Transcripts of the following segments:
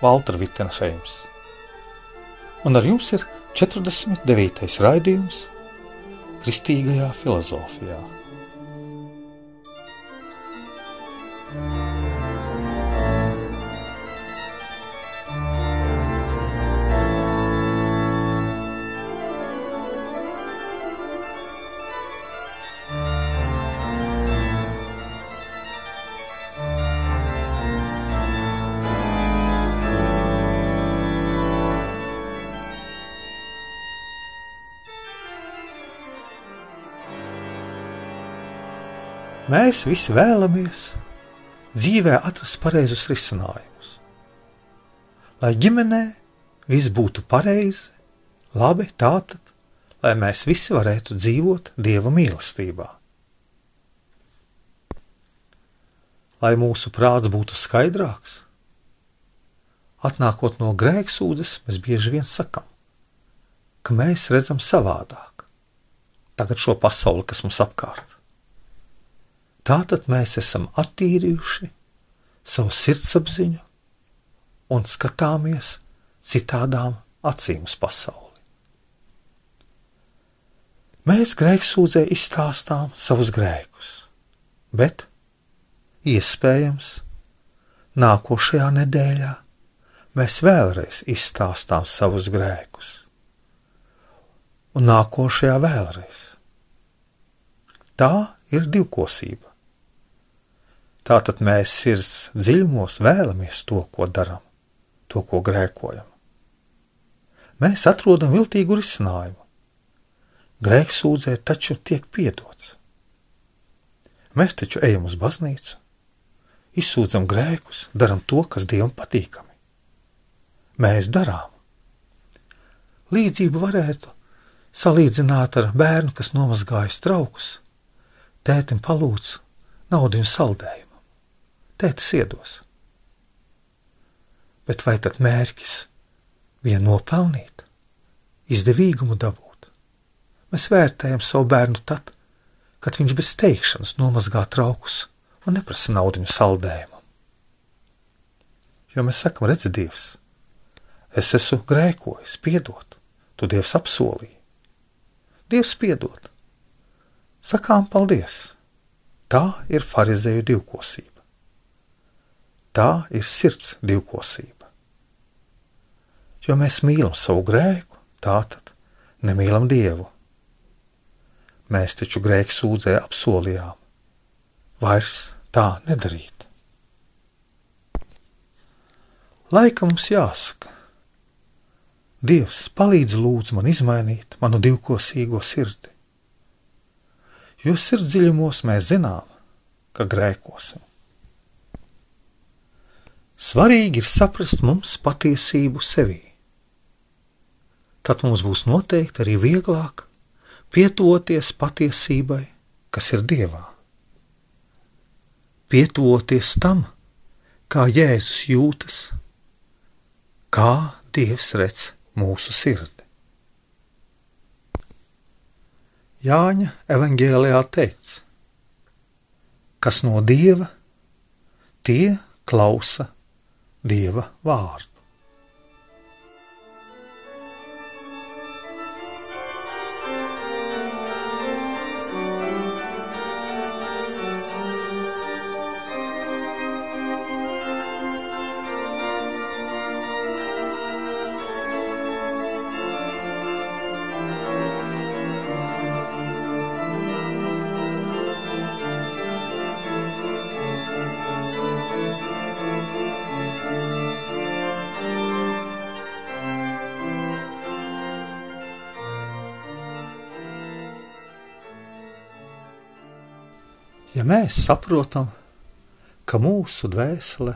Valtra Vitsenheims, un ar jums ir 49. raidījums Kristīgajā filozofijā. Mēs visi vēlamies dzīvē atrast pareizus risinājumus. Lai ģimenē viss būtu pareizi, labi, tātad, lai mēs visi varētu dzīvot Dieva mīlestībā. Lai mūsu prāts būtu skaidrāks, atnākot no grēksūdzes, mēs bieži vien sakam, ka mēs redzam savādāk tagad šo pasauli, kas mums apkārt. Tātad mēs esam attīrījuši savu sirdsapziņu un skatāmies citādām acīm uz pasauli. Mēs grēksūdzē izstāstām savus grēkus, bet iespējams nākošajā nedēļā mēs vēlreiz izstāstām savus grēkus, un nākošajā vēlreiz. Tā ir divkosība. Tātad mēs sirds dziļumos vēlamies to, ko darām, to, ko grēkojam. Mēs atrodam viltīgu risinājumu. Grēks sūdzē taču tiek piedots. Mēs taču ejam uz baznīcu, izsūdzam grēkus, darām to, kas Dievam patīkami. Mēs darām. Līdzību varētu salīdzināt ar bērnu, kas nomazgājas traukus, tētim palūdz naudu un saldējumu. Tētis iedos. Bet vai tad mērķis bija nopelnīt, izdevīgumu dabūt? Mēs vērtējam savu bērnu tad, kad viņš bez teikšanas nomazgā traukus un neprasa naudu saldējumam. Jo mēs sakam, redzi, Dievs, es esmu grēkojis, piedod, tu Dievs apsolīji. Dievs piedod. Sakām paldies. Tā ir farizēju divkosība. Tā ir sirds divkosība. Jo mēs mīlam savu grēku, tātad nemīlam Dievu. Mēs taču grēku sūdzē apsolījām vairs tā nedarīt. Laika mums jāsaka, Dievs palīdz lūdzu man izmainīt manu divkosīgo sirdi, jo sirdsdziļumos mēs zinām, ka grēkosim. Svarīgi ir saprast mums patiesību sevī. Tad mums būs noteikti arī vieglāk pietuvoties patiesībai, kas ir Dievā. Pietuvoties tam, kā Jēzus jūtas, kā Dievs redz mūsu sirdi. Jāņa evanģēlijā teikts, kas no Dieva, tie klausa Dieva vārdu. Ja mēs saprotam, ka mūsu dvēsele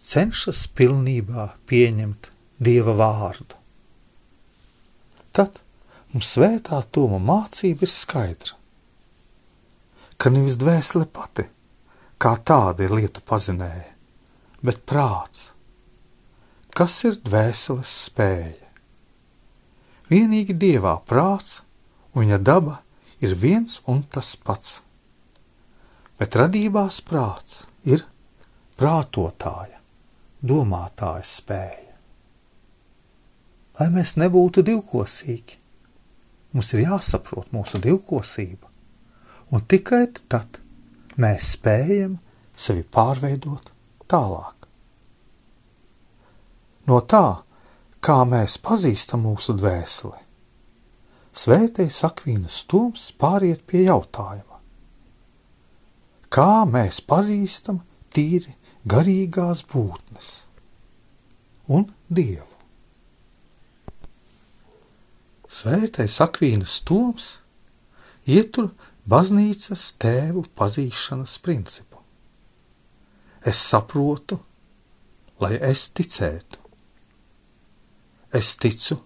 cenšas pilnībā pieņemt Dieva vārdu. Tad mums svētā toma mācība ir skaidra, ka nevis dvēsele pati, kā tāda ir lietu pazinēja, bet prāts. Kas ir dvēseles spēja? Vienīgi dievā prāts un viņa daba ir viens un tas pats. Bet radībās prāts ir prātotāja, domātāja spēja. Lai mēs nebūtu divkosīgi, mums ir jāsaprot mūsu divkosība, un tikai tad mēs spējam sevi pārveidot tālāk. No tā, kā mēs pazīstam mūsu dvēseli, Svētais Akvīnas stūms pāriet pie jautājuma. Kā mēs pazīstam tīri garīgās būtnes un Dievu? Svētais Akvīnas stūms ietur baznīcas tēvu pazīšanas principu. Es saprotu, lai es ticētu. Es ticu,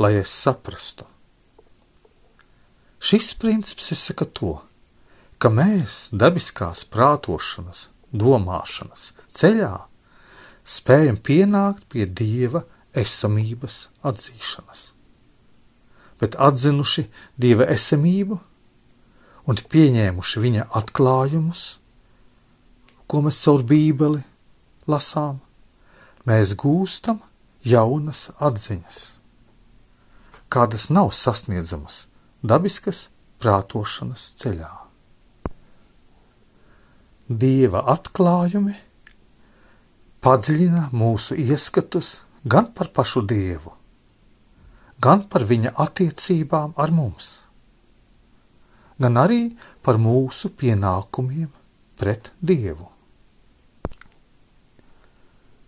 lai es saprastu. Šis princips izsaka to, ka mēs dabiskās prātošanas, domāšanas ceļā spējam pienākt pie dieva esamības atzīšanas. Bet atzinuši dieva esamību un pieņēmuši viņa atklājumus, ko mēs caur Bībeli lasām, mēs gūstam jaunas atziņas kādas nav sasniedzamas dabiskas prātošanas ceļā. Dieva atklājumi padziļina mūsu ieskatus gan par pašu Dievu, gan par viņa attiecībām ar mums, gan arī par mūsu pienākumiem pret Dievu.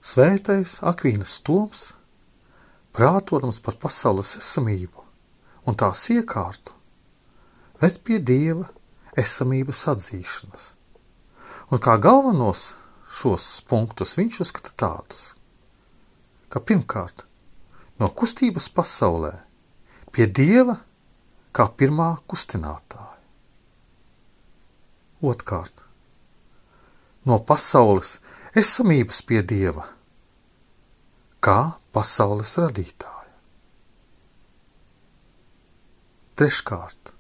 Svētais Akvīnas Toms prātodams par pasaules esamību un tās iekārtu, ved pie dieva esamības atzīšanas. Un kā galvenos šos punktus viņš uzskata tādus, ka pirmkārt, no kustības pasaulē pie dieva kā pirmā kustinātāja. Otkārt, no pasaules esamības pie dieva kā pasaules radītāja. Treškārt,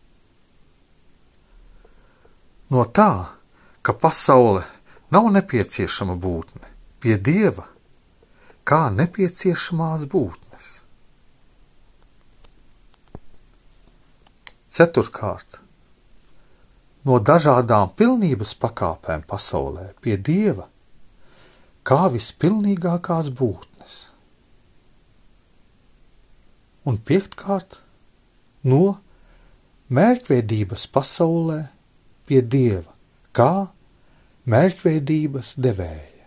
no tā, ka pasaule nav nepieciešama būtne, pie dieva kā nepieciešamās būtnes. Ceturkārt, no dažādām pilnības pakāpēm pasaulē pie dieva kā vispilnīgākās būtnes. un piektkārt no mērķveidības pasaulē pie dieva, kā mērķveidības devēja.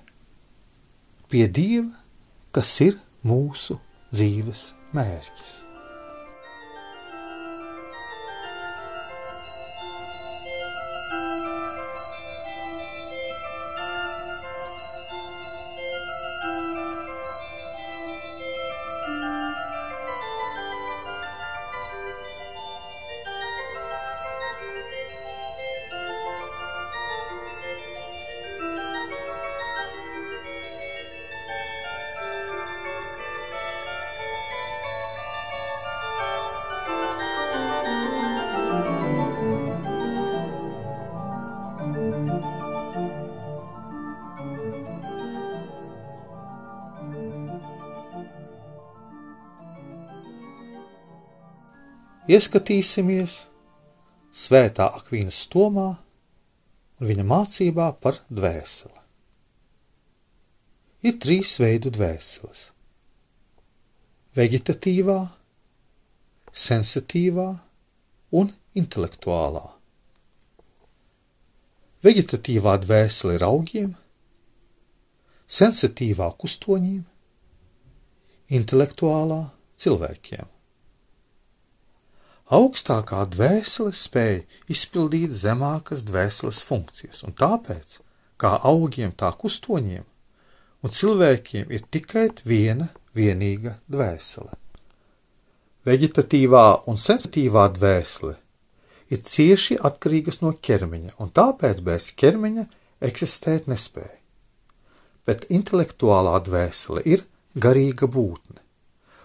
Pie dieva, kas ir mūsu dzīves mērķis. Ieskatīsimies Svētā Akvīnas stomā un viņa mācībā par dvēseli. Ir trīs veidu dvēseles - vegetatīvā, sensitīvā un intelektuālā. Vegetatīvā dvēsele ir augiem, sensitīvā kustoņiem, intelektuālā cilvēkiem. Augstākā dvēsele spēja izpildīt zemākas dvēseles funkcijas, un tāpēc, kā augiem, tā kustoņiem, un cilvēkiem ir tikai viena vienīga dvēsele. Veģetatīvā un sensitīvā dvēsele ir cieši atkarīgas no ķermeņa, un tāpēc bez ķermeņa eksistēt nespēja. Bet intelektuālā dvēsele ir garīga būtne,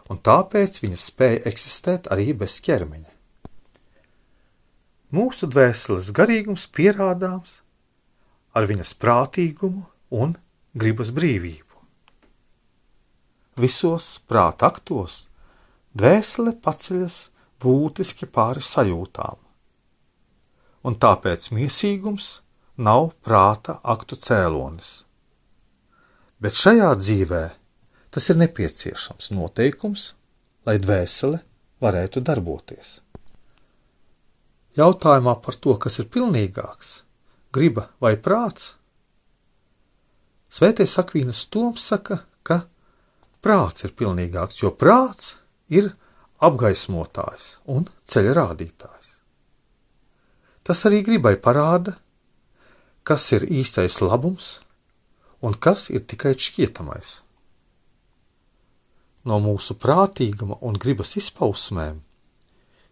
un tāpēc viņa spēja eksistēt arī bez ķermeņa. Mūsu dvēseles garīgums pierādāms ar viņas prātīgumu un gribas brīvību. Visos prāta aktos dvēsele paceļas būtiski pāri sajūtām, un tāpēc miesīgums nav prāta aktu cēlonis. Bet šajā dzīvē tas ir nepieciešams noteikums, lai dvēsele varētu darboties. Jautājumā par to, kas ir pilnīgāks, griba vai prāts, Svētais Akvīnas Toms saka, ka prāts ir pilnīgāks, jo prāts ir apgaismotājs un ceļa rādītājs. Tas arī gribai parāda, kas ir īstais labums un kas ir tikai šķietamais. No mūsu prātīguma un gribas izpausmēm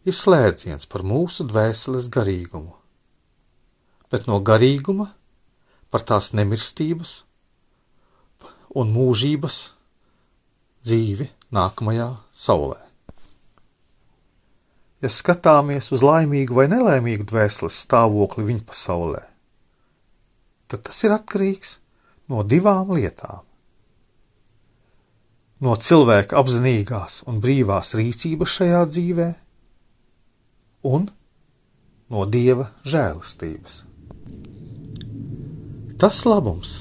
ir slēdziens par mūsu dvēseles garīgumu, bet no garīguma par tās nemirstības un mūžības dzīvi nākamajā saulē. Ja skatāmies uz laimīgu vai nelaimīgu dvēseles stāvokli viņa pasaulē, tad tas ir atkarīgs no divām lietām. No cilvēka apzinīgās un brīvās rīcības šajā dzīvē, un no dieva žēlastības. Tas labums,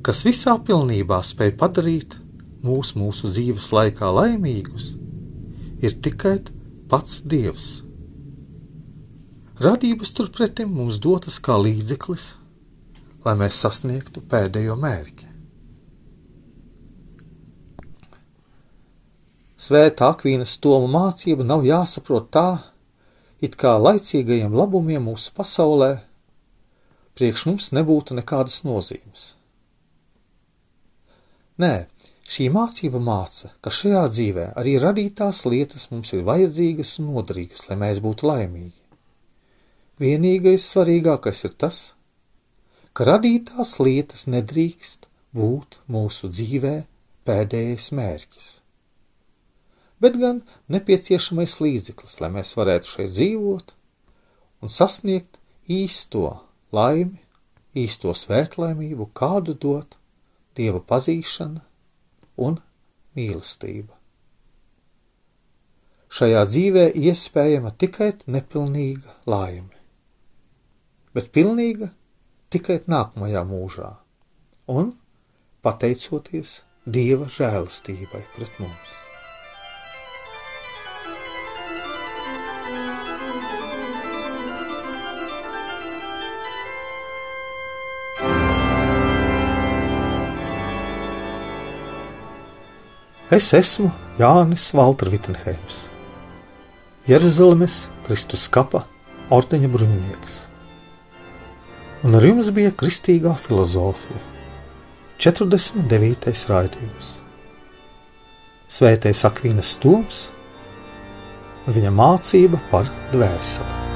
kas visā pilnībā spēj padarīt mūs mūsu dzīves laikā laimīgus, ir tikai pats Dievs. Radības turpretim mums dotas kā līdzeklis, lai mēs sasniegtu pēdējo mērķi. Svētā Akvīnas Toma mācība nav jāsaprot tā, it kā laicīgajiem labumiem mūsu pasaulē priekš mums nebūtu nekādas nozīmes. Nē, Šī mācība māca, ka šajā dzīvē arī radītās lietas mums ir vajadzīgas un noderīgas, lai mēs būtu laimīgi. Vienīgais svarīgākais ir tas, ka radītās lietas nedrīkst būt mūsu dzīvē pēdējais mērķis, bet gan nepieciešamais līdzeklis, lai mēs varētu šeit dzīvot un sasniegt īsto laimi, īsto svētlaimību, kādu dot Dieva pazīšana un mīlestība. Šajā dzīvē iespējama tikai nepilnīga laime, bet pilnīga tikai nākamajā mūžā, un pateicoties Dieva žēlastībai pret mums. Es esmu Jānis Valtra Vitsenheims, Jeruzalemes Kristus kapa ordeņa bruņinieks. Un ar jums bija kristīgā filozofija, 49. raidījums. Svētais Akvīnas Toms un viņa mācība par dvēseli.